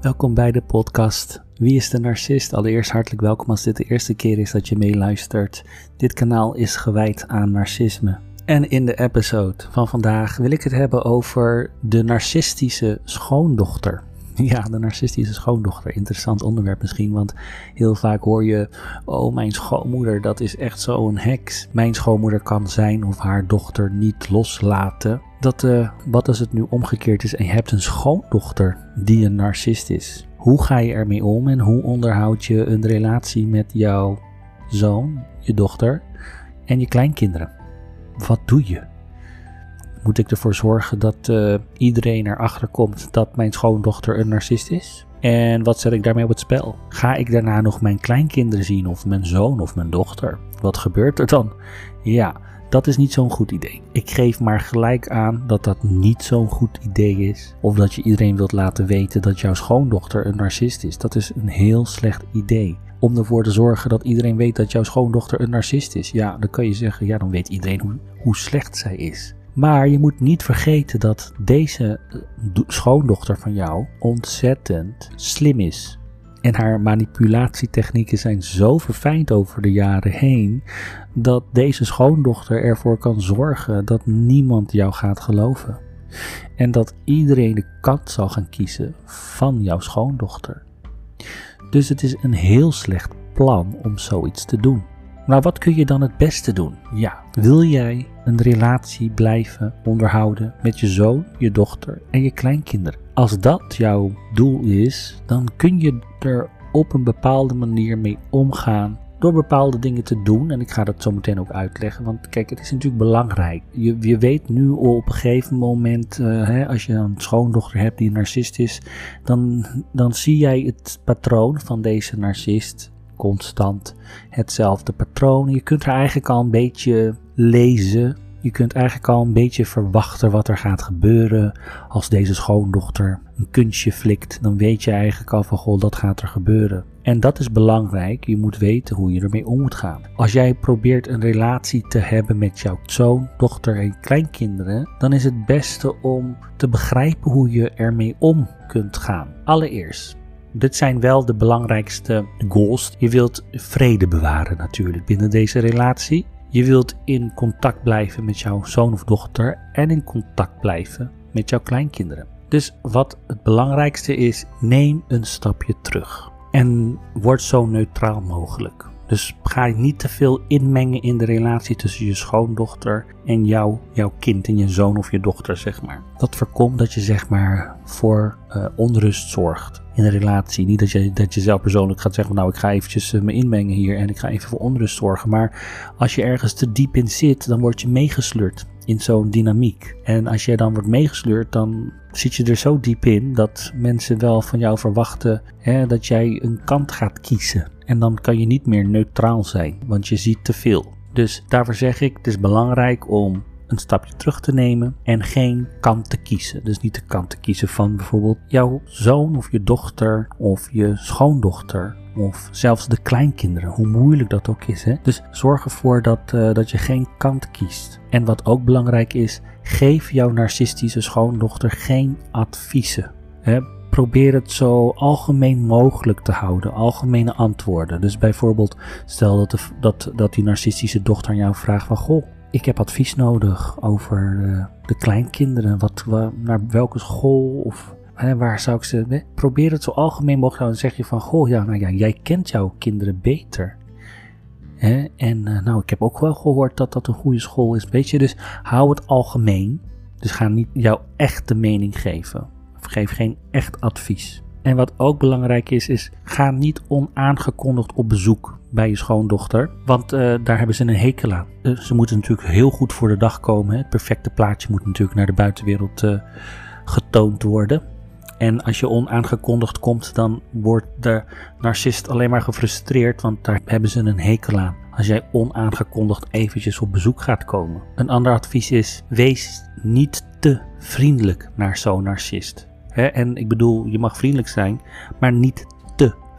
Welkom bij de podcast Wie is de Narcist? Allereerst hartelijk welkom als dit de eerste keer is dat je meeluistert. Dit kanaal is gewijd aan narcisme. En in de episode van vandaag wil ik het hebben over de narcistische schoondochter. Ja, de narcistische schoondochter. Interessant onderwerp misschien, want heel vaak hoor je: Oh, mijn schoonmoeder, dat is echt zo'n heks. Mijn schoonmoeder kan zijn of haar dochter niet loslaten. Dat, uh, wat als het nu omgekeerd is en je hebt een schoondochter die een narcist is? Hoe ga je ermee om en hoe onderhoud je een relatie met jouw zoon, je dochter en je kleinkinderen? Wat doe je? Moet ik ervoor zorgen dat uh, iedereen erachter komt dat mijn schoondochter een narcist is? En wat zet ik daarmee op het spel? Ga ik daarna nog mijn kleinkinderen zien of mijn zoon of mijn dochter? Wat gebeurt er dan? Ja, dat is niet zo'n goed idee. Ik geef maar gelijk aan dat dat niet zo'n goed idee is. Of dat je iedereen wilt laten weten dat jouw schoondochter een narcist is. Dat is een heel slecht idee. Om ervoor te zorgen dat iedereen weet dat jouw schoondochter een narcist is. Ja, dan kan je zeggen, ja, dan weet iedereen hoe, hoe slecht zij is. Maar je moet niet vergeten dat deze eh, schoondochter van jou ontzettend slim is. En haar manipulatietechnieken zijn zo verfijnd over de jaren heen dat deze schoondochter ervoor kan zorgen dat niemand jou gaat geloven. En dat iedereen de kant zal gaan kiezen van jouw schoondochter. Dus het is een heel slecht plan om zoiets te doen. Maar wat kun je dan het beste doen? Ja, wil jij een relatie blijven onderhouden met je zoon, je dochter en je kleinkinderen? Als dat jouw doel is, dan kun je er op een bepaalde manier mee omgaan door bepaalde dingen te doen. En ik ga dat zo meteen ook uitleggen. Want kijk, het is natuurlijk belangrijk. Je, je weet nu op een gegeven moment, uh, hè, als je een schoondochter hebt die een narcist is, dan, dan zie jij het patroon van deze narcist constant hetzelfde patroon. Je kunt er eigenlijk al een beetje lezen. Je kunt eigenlijk al een beetje verwachten wat er gaat gebeuren als deze schoondochter een kunstje flikt. Dan weet je eigenlijk al van goh, dat gaat er gebeuren. En dat is belangrijk. Je moet weten hoe je ermee om moet gaan. Als jij probeert een relatie te hebben met jouw zoon, dochter en kleinkinderen, dan is het beste om te begrijpen hoe je ermee om kunt gaan. Allereerst, dit zijn wel de belangrijkste goals. Je wilt vrede bewaren natuurlijk binnen deze relatie. Je wilt in contact blijven met jouw zoon of dochter en in contact blijven met jouw kleinkinderen. Dus wat het belangrijkste is, neem een stapje terug en word zo neutraal mogelijk. Dus ga niet te veel inmengen in de relatie tussen je schoondochter en jou, jouw kind en je zoon of je dochter, zeg maar. Dat voorkomt dat je zeg maar voor uh, onrust zorgt in een relatie. Niet dat je, dat je zelf persoonlijk gaat zeggen, nou ik ga eventjes uh, me inmengen hier en ik ga even voor onrust zorgen. Maar als je ergens te diep in zit, dan word je meegesleurd in zo'n dynamiek. En als jij dan wordt meegesleurd, dan zit je er zo diep in dat mensen wel van jou verwachten hè, dat jij een kant gaat kiezen. En dan kan je niet meer neutraal zijn, want je ziet te veel. Dus daarvoor zeg ik, het is belangrijk om een stapje terug te nemen en geen kant te kiezen. Dus niet de kant te kiezen van bijvoorbeeld jouw zoon of je dochter of je schoondochter of zelfs de kleinkinderen, hoe moeilijk dat ook is. Hè? Dus zorg ervoor dat, uh, dat je geen kant kiest. En wat ook belangrijk is, geef jouw narcistische schoondochter geen adviezen. Hè? Probeer het zo algemeen mogelijk te houden, algemene antwoorden. Dus bijvoorbeeld, stel dat, de, dat, dat die narcistische dochter aan jou vraagt van, goh, ik heb advies nodig over uh, de kleinkinderen. Wat, naar welke school of hè, waar zou ik ze. Hè? Probeer het zo algemeen mogelijk. Dan zeg je van: Goh, ja, nou ja, jij kent jouw kinderen beter. Hè? En uh, nou, ik heb ook wel gehoord dat dat een goede school is. Weet je, dus hou het algemeen. Dus ga niet jouw echte mening geven. Geef geen echt advies. En wat ook belangrijk is, is ga niet onaangekondigd op bezoek bij je schoondochter. Want uh, daar hebben ze een hekel aan. Uh, ze moeten natuurlijk heel goed voor de dag komen. Hè. Het perfecte plaatje moet natuurlijk naar de buitenwereld uh, getoond worden. En als je onaangekondigd komt, dan wordt de narcist alleen maar gefrustreerd, want daar hebben ze een hekel aan. Als jij onaangekondigd eventjes op bezoek gaat komen. Een ander advies is: wees niet te vriendelijk naar zo'n narcist. en ik bedoel, je mag vriendelijk zijn, maar niet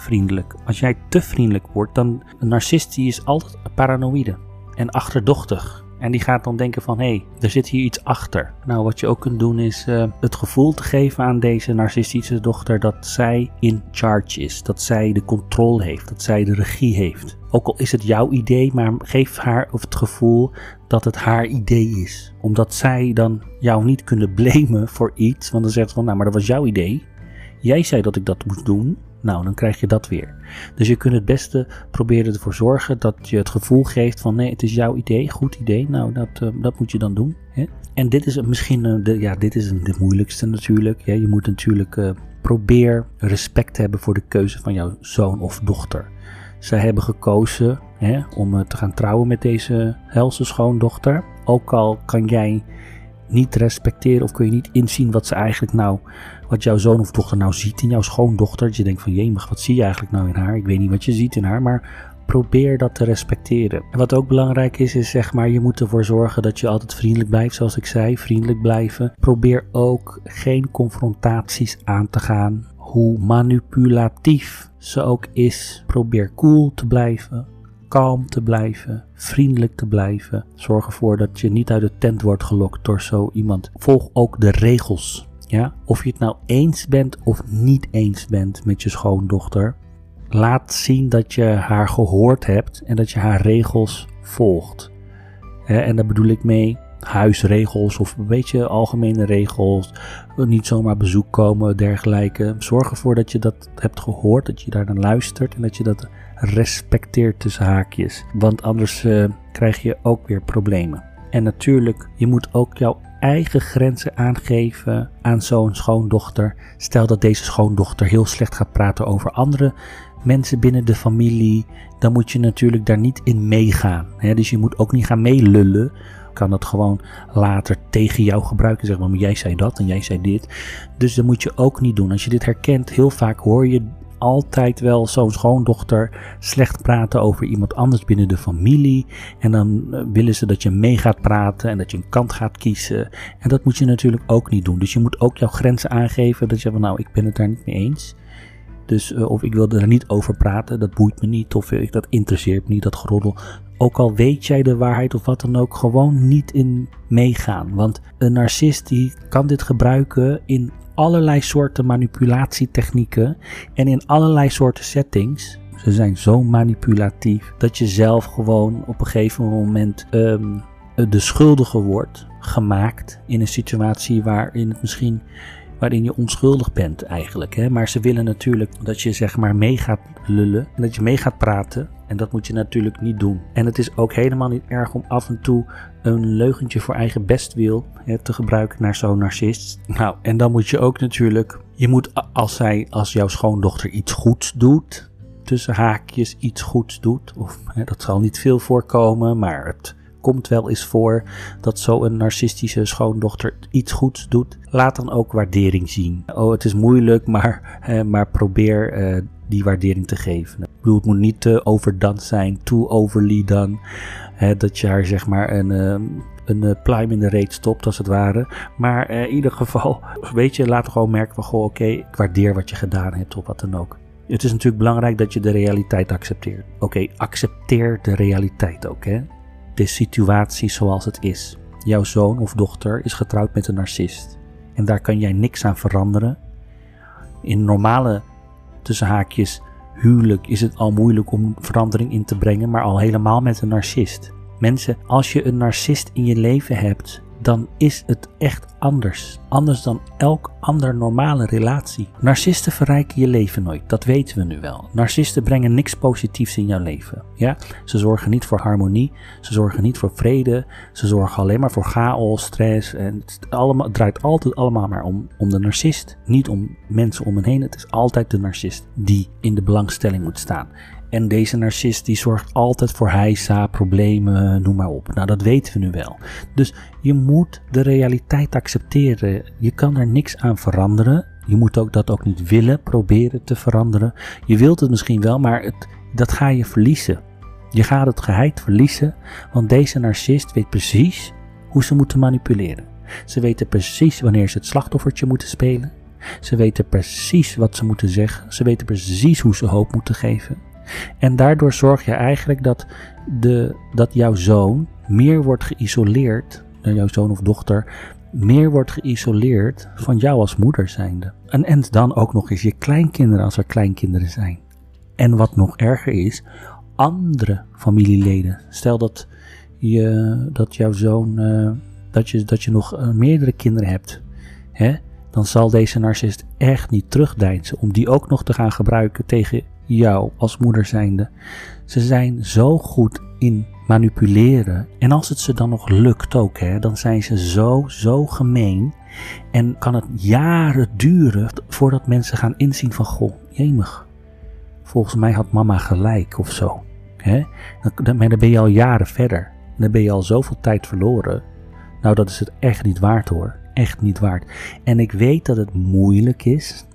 vriendelijk. Als jij te vriendelijk wordt, dan een narcist die is altijd paranoïde en achterdochtig. En die gaat dan denken van, hé, hey, er zit hier iets achter. Nou, wat je ook kunt doen is uh, het gevoel te geven aan deze narcistische dochter dat zij in charge is. Dat zij de controle heeft, dat zij de regie heeft. Ook al is het jouw idee, maar geef haar het gevoel dat het haar idee is. Omdat zij dan jou niet kunnen blamen voor iets. Want dan zegt ze van, nou, maar dat was jouw idee. Jij zei dat ik dat moest doen. Nou, dan krijg je dat weer. Dus je kunt het beste proberen ervoor zorgen dat je het gevoel geeft van nee, het is jouw idee, goed idee. Nou, dat, uh, dat moet je dan doen. Hè? En dit is misschien, uh, de, ja, dit is de moeilijkste natuurlijk. Je moet natuurlijk uh, probeer respect te hebben voor de keuze van jouw zoon of dochter. Zij hebben gekozen hè, om te gaan trouwen met deze helse schoondochter. Ook al kan jij niet respecteren of kun je niet inzien wat ze eigenlijk nou, wat jouw zoon of dochter nou ziet in jouw schoondochter. Dat je denkt van jemig, wat zie je eigenlijk nou in haar? Ik weet niet wat je ziet in haar, maar probeer dat te respecteren. En wat ook belangrijk is, is zeg maar, je moet ervoor zorgen dat je altijd vriendelijk blijft, zoals ik zei, vriendelijk blijven. Probeer ook geen confrontaties aan te gaan, hoe manipulatief ze ook is. Probeer cool te blijven kalm te blijven, vriendelijk te blijven. Zorg ervoor dat je niet uit de tent wordt gelokt door zo iemand. Volg ook de regels. Ja? Of je het nou eens bent of niet eens bent met je schoondochter. Laat zien dat je haar gehoord hebt en dat je haar regels volgt. en daar bedoel ik mee huisregels of een beetje algemene regels. Niet zomaar bezoek komen, dergelijke. Zorg ervoor dat je dat hebt gehoord, dat je daar naar luistert en dat je dat respecteert tussen haakjes. Want anders uh, krijg je ook weer problemen. En natuurlijk, je moet ook jouw eigen grenzen aangeven aan zo'n schoondochter. Stel dat deze schoondochter heel slecht gaat praten over andere mensen binnen de familie, dan moet je natuurlijk daar niet in meegaan. Dus je moet ook niet gaan meelullen kan dat gewoon later tegen jou gebruiken. Zeg maar, maar jij zei dat en jij zei dit. Dus dat moet je ook niet doen. Als je dit herkent, heel vaak hoor je altijd wel zo'n schoondochter slecht praten over iemand anders binnen de familie. En dan eh, willen ze dat je mee gaat praten en dat je een kant gaat kiezen. En dat moet je natuurlijk ook niet doen. Dus je moet ook jouw grenzen aangeven. Dat je van nou, ik ben het daar niet mee eens. Dus uh, of ik wil er niet over praten, dat boeit me niet. Of uh, dat interesseert me niet, dat geroddel. Ook al weet jij de waarheid of wat dan ook, gewoon niet in meegaan. Want een narcist die kan dit gebruiken in allerlei soorten manipulatietechnieken en in allerlei soorten settings. Ze zijn zo manipulatief dat je zelf gewoon op een gegeven moment um, de schuldige wordt gemaakt in een situatie waarin het misschien waarin je onschuldig bent eigenlijk. Hè? Maar ze willen natuurlijk dat je zeg maar mee gaat lullen en dat je mee gaat praten. En dat moet je natuurlijk niet doen. En het is ook helemaal niet erg om af en toe een leugentje voor eigen bestwil hè, te gebruiken naar zo'n narcist. Nou, en dan moet je ook natuurlijk, je moet als zij, als jouw schoondochter iets goeds doet, tussen haakjes iets goeds doet, of hè, dat zal niet veel voorkomen, maar het komt wel eens voor dat zo'n narcistische schoondochter iets goeds doet. Laat dan ook waardering zien. Oh, het is moeilijk, maar, maar probeer uh, die waardering te geven. Ik bedoel, het moet niet te overdone zijn, too overly. Hè, dat je haar zeg maar een, uh, een uh, pluim in de reet stopt, als het ware. Maar in ieder geval, weet je, laat gewoon merken van, goh, oké, ik waardeer wat je gedaan hebt of wat dan ook. Het is natuurlijk belangrijk dat je de realiteit accepteert. Oké, accepteer de realiteit ook, hè de situatie zoals het is. Jouw zoon of dochter is getrouwd met een narcist. En daar kan jij niks aan veranderen. In normale tussenhaakjes huwelijk is het al moeilijk om verandering in te brengen, maar al helemaal met een narcist. Mensen, als je een narcist in je leven hebt, dan is het echt anders. Anders dan elk ander normale relatie. Narcisten verrijken je leven nooit, dat weten we nu wel. Narcisten brengen niks positiefs in jouw leven. Ja? Ze zorgen niet voor harmonie, ze zorgen niet voor vrede, ze zorgen alleen maar voor chaos, stress. En het, allemaal, draait altijd allemaal maar om, om de narcist, niet om mensen om hen heen. Het is altijd de narcist die in de belangstelling moet staan. En deze narcist die zorgt altijd voor heisa, problemen, noem maar op. Nou, dat weten we nu wel. Dus je moet de realiteit accepteren. Je kan er niks aan veranderen. Je moet ook dat ook niet willen proberen te veranderen. Je wilt het misschien wel, maar dat ga je verliezen. Je gaat het geheid verliezen, want deze narcist weet precies hoe ze moeten manipuleren. Ze weten precies wanneer ze het slachtoffertje moeten spelen. Ze weten precies wat ze moeten zeggen. Ze weten precies hoe ze hoop moeten geven. En daardoor zorg je eigenlijk dat, de, dat jouw zoon meer wordt geïsoleerd, jouw zoon of dochter, meer wordt geïsoleerd van jou als moeder zijnde. En, en dan ook nog eens je kleinkinderen als er kleinkinderen zijn. En wat nog erger is, andere familieleden. Stel dat, je, dat jouw zoon, uh, dat, je, dat je nog uh, meerdere kinderen hebt. Hè? Dan zal deze narcist echt niet terugdeinzen om die ook nog te gaan gebruiken tegen jou als moeder zijnde. Ze zijn zo goed in manipuleren. En als het ze dan nog lukt ook, hè, dan zijn ze zo, zo gemeen. En kan het jaren duren voordat mensen gaan inzien van, goh, jemig. Volgens mij had mama gelijk of zo. Hè? Maar dan ben je al jaren verder. Dan ben je al zoveel tijd verloren. Nou, dat is het echt niet waard hoor. Echt niet waard. En ik weet dat het moeilijk is.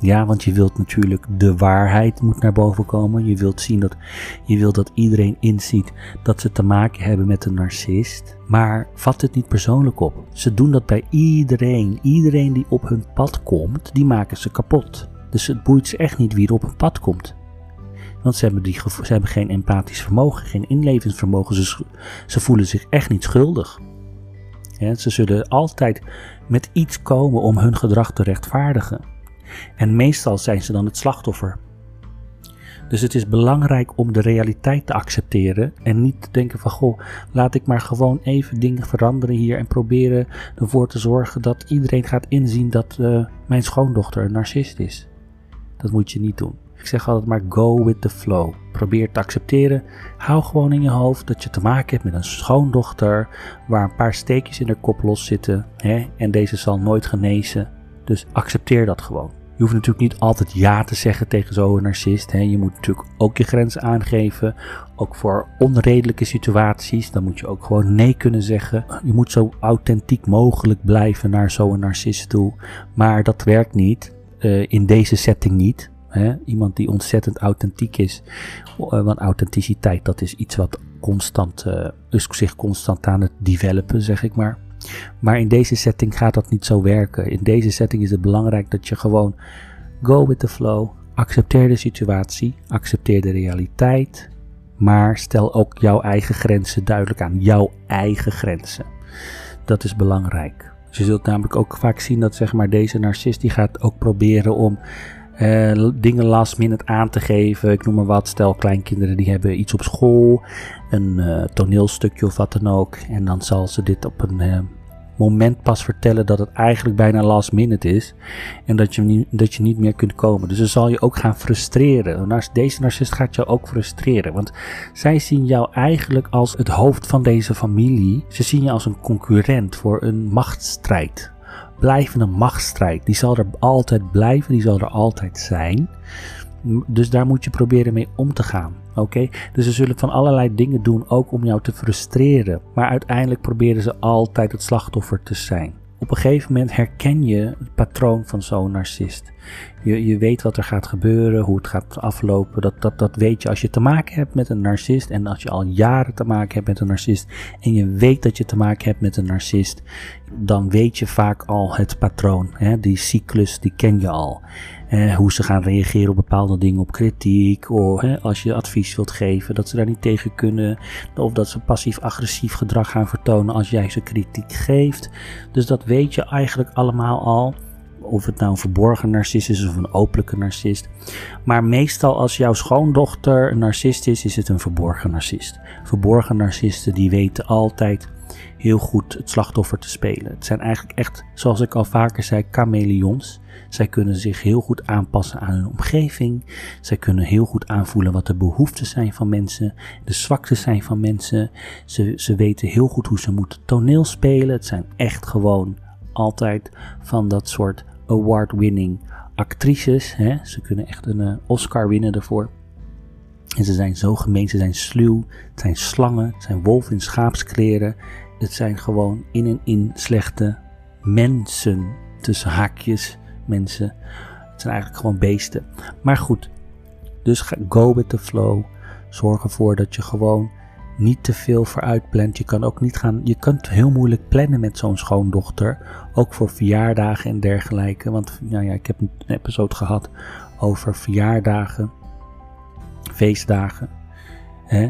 Ja, want je wilt natuurlijk de waarheid moet naar boven komen. Je wilt zien dat, je wilt dat iedereen inziet dat ze te maken hebben met een narcist. Maar vat het niet persoonlijk op. Ze doen dat bij iedereen. Iedereen die op hun pad komt, die maken ze kapot. Dus het boeit ze echt niet wie er op hun pad komt. Want ze hebben, die, ze hebben geen empathisch vermogen, geen inlevingsvermogen. Ze, ze voelen zich echt niet schuldig. Ze zullen altijd met iets komen om hun gedrag te rechtvaardigen. En meestal zijn ze dan het slachtoffer. Dus het is belangrijk om de realiteit te accepteren en niet te denken van goh, laat ik maar gewoon even dingen veranderen hier en proberen ervoor te zorgen dat iedereen gaat inzien dat uh, mijn schoondochter een narcist is. Dat moet je niet doen. Ik zeg altijd maar go with the flow. Probeer te accepteren. Hou gewoon in je hoofd dat je te maken hebt met een schoondochter waar een paar steekjes in haar kop los zitten hè, en deze zal nooit genezen. Dus accepteer dat gewoon. Je hoeft natuurlijk niet altijd ja te zeggen tegen zo'n narcist. Hè. Je moet natuurlijk ook je grenzen aangeven. Ook voor onredelijke situaties. Dan moet je ook gewoon nee kunnen zeggen. Je moet zo authentiek mogelijk blijven naar zo'n narcist toe. Maar dat werkt niet. Uh, in deze setting niet. Hè? Iemand die ontzettend authentiek is. Uh, want authenticiteit, dat is iets wat constant, uh, zich constant aan het developen, zeg ik maar. Maar in deze setting gaat dat niet zo werken. In deze setting is het belangrijk dat je gewoon go with the flow. Accepteer de situatie, accepteer de realiteit. Maar stel ook jouw eigen grenzen duidelijk aan. Jouw eigen grenzen. Dat is belangrijk. Dus je zult namelijk ook vaak zien dat zeg maar, deze narcist die gaat ook proberen om uh, dingen last minute aan te geven. Ik noem maar wat. Stel kleinkinderen die hebben iets op school. Een uh, toneelstukje of wat dan ook. En dan zal ze dit op een uh, moment pas vertellen dat het eigenlijk bijna last minute is. En dat je, niet, dat je niet meer kunt komen. Dus dan zal je ook gaan frustreren. Deze narcist gaat jou ook frustreren. Want zij zien jou eigenlijk als het hoofd van deze familie. Ze zien je als een concurrent voor een machtsstrijd blijvende machtsstrijd. Die zal er altijd blijven, die zal er altijd zijn. Dus daar moet je proberen mee om te gaan. Oké? Dus ze zullen van allerlei dingen doen, ook om jou te frustreren. Maar uiteindelijk proberen ze altijd het slachtoffer te zijn. Op een gegeven moment herken je het patroon van zo'n narcist. Je, je weet wat er gaat gebeuren, hoe het gaat aflopen. Dat, dat, dat weet je als je te maken hebt met een narcist. En als je al jaren te maken hebt met een narcist. En je weet dat je te maken hebt met een narcist. Dan weet je vaak al het patroon. Hè? Die cyclus, die ken je al. Hoe ze gaan reageren op bepaalde dingen, op kritiek. Of als je advies wilt geven, dat ze daar niet tegen kunnen. Of dat ze passief-agressief gedrag gaan vertonen als jij ze kritiek geeft. Dus dat weet je eigenlijk allemaal al. Of het nou een verborgen narcist is of een openlijke narcist. Maar meestal als jouw schoondochter een narcist is, is het een verborgen narcist. Verborgen narcisten die weten altijd heel goed het slachtoffer te spelen. Het zijn eigenlijk echt, zoals ik al vaker zei, chameleons. Zij kunnen zich heel goed aanpassen aan hun omgeving. Zij kunnen heel goed aanvoelen wat de behoeften zijn van mensen, de zwaktes zijn van mensen. Ze, ze weten heel goed hoe ze moeten toneel spelen. Het zijn echt gewoon altijd van dat soort award-winning actrices. Hè? Ze kunnen echt een uh, Oscar winnen daarvoor. En ze zijn zo gemeen, ze zijn sluw, het zijn slangen, het zijn wolven in schaapskleren. Het zijn gewoon in en in slechte mensen, tussen haakjes mensen. Het zijn eigenlijk gewoon beesten. Maar goed, dus go with the flow. Zorg ervoor dat je gewoon niet te veel vooruit plant. Je kan ook niet gaan. Je kunt heel moeilijk plannen met zo'n schoondochter. Ook voor verjaardagen en dergelijke. Want nou ja, ik heb een episode gehad over verjaardagen feestdagen.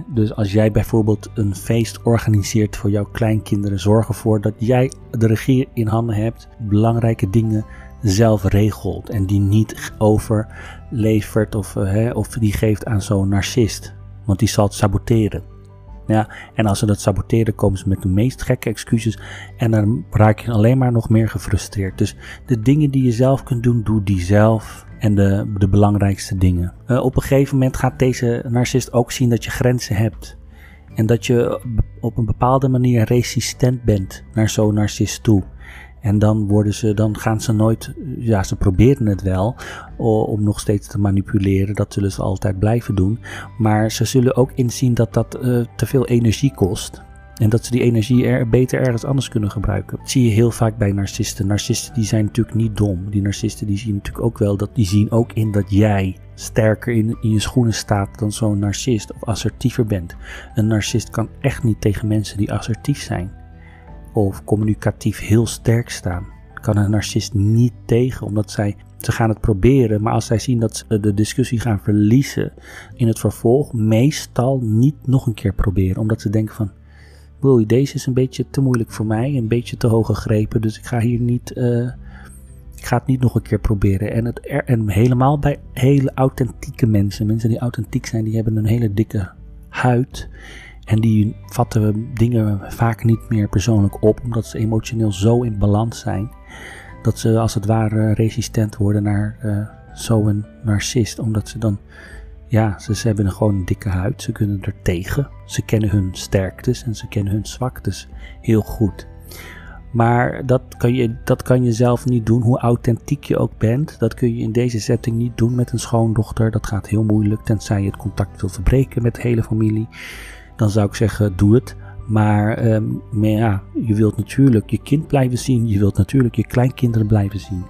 Dus als jij bijvoorbeeld een feest organiseert voor jouw kleinkinderen, zorg ervoor dat jij de regie in handen hebt, belangrijke dingen zelf regelt en die niet overlevert of, hè, of die geeft aan zo'n narcist. Want die zal het saboteren. Ja, en als ze dat saboteren, komen ze met de meest gekke excuses. En dan raak je alleen maar nog meer gefrustreerd. Dus de dingen die je zelf kunt doen, doe die zelf. En de, de belangrijkste dingen. Uh, op een gegeven moment gaat deze narcist ook zien dat je grenzen hebt. En dat je op een bepaalde manier resistent bent naar zo'n narcist toe. En dan, worden ze, dan gaan ze nooit, ja, ze proberen het wel om nog steeds te manipuleren. Dat zullen ze altijd blijven doen. Maar ze zullen ook inzien dat dat uh, te veel energie kost. En dat ze die energie er beter ergens anders kunnen gebruiken. Dat zie je heel vaak bij narcisten. Narcisten die zijn natuurlijk niet dom. Die narcisten die zien natuurlijk ook wel dat die zien ook in dat jij sterker in, in je schoenen staat dan zo'n narcist of assertiever bent. Een narcist kan echt niet tegen mensen die assertief zijn of communicatief heel sterk staan. Kan een narcist niet tegen, omdat zij ze gaan het proberen, maar als zij zien dat ze de discussie gaan verliezen in het vervolg, meestal niet nog een keer proberen, omdat ze denken van, wil deze is een beetje te moeilijk voor mij, een beetje te hoog gegrepen, dus ik ga hier niet, uh, ik ga het niet nog een keer proberen. En, het, en helemaal bij hele authentieke mensen, mensen die authentiek zijn, die hebben een hele dikke huid en die vatten dingen vaak niet meer persoonlijk op, omdat ze emotioneel zo in balans zijn. Dat ze als het ware resistent worden naar uh, zo'n narcist. Omdat ze dan, ja, ze, ze hebben gewoon een dikke huid. Ze kunnen er tegen. Ze kennen hun sterktes en ze kennen hun zwaktes heel goed. Maar dat kan, je, dat kan je zelf niet doen, hoe authentiek je ook bent. Dat kun je in deze setting niet doen met een schoondochter. Dat gaat heel moeilijk, tenzij je het contact wil verbreken met de hele familie dan zou ik zeggen, doe het. Maar, um, maar, ja, je wilt natuurlijk je kind blijven zien. Je wilt natuurlijk je kleinkinderen blijven zien.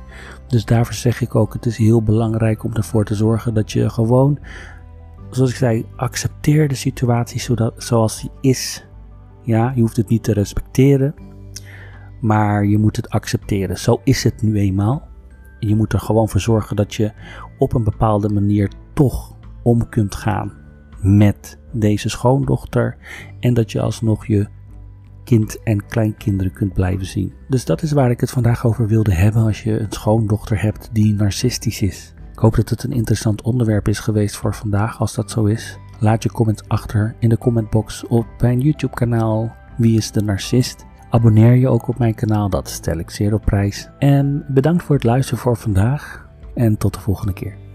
Dus daarvoor zeg ik ook, het is heel belangrijk om ervoor te zorgen dat je gewoon, zoals ik zei, accepteer de situatie zodat, zoals die is. Ja, je hoeft het niet te respecteren, maar je moet het accepteren. Zo is het nu eenmaal. Je moet er gewoon voor zorgen dat je op een bepaalde manier toch om kunt gaan met deze schoondochter en dat je alsnog je kind en kleinkinderen kunt blijven zien. Dus dat is waar ik het vandaag over wilde hebben als je een schoondochter hebt die narcistisch is. Ik hoop dat het een interessant onderwerp is geweest voor vandaag als dat zo is. Laat je comment achter in de commentbox op mijn YouTube kanaal Wie is de Narcist? Abonneer je ook op mijn kanaal, dat stel ik zeer op prijs. En bedankt voor het luisteren voor vandaag en tot de volgende keer.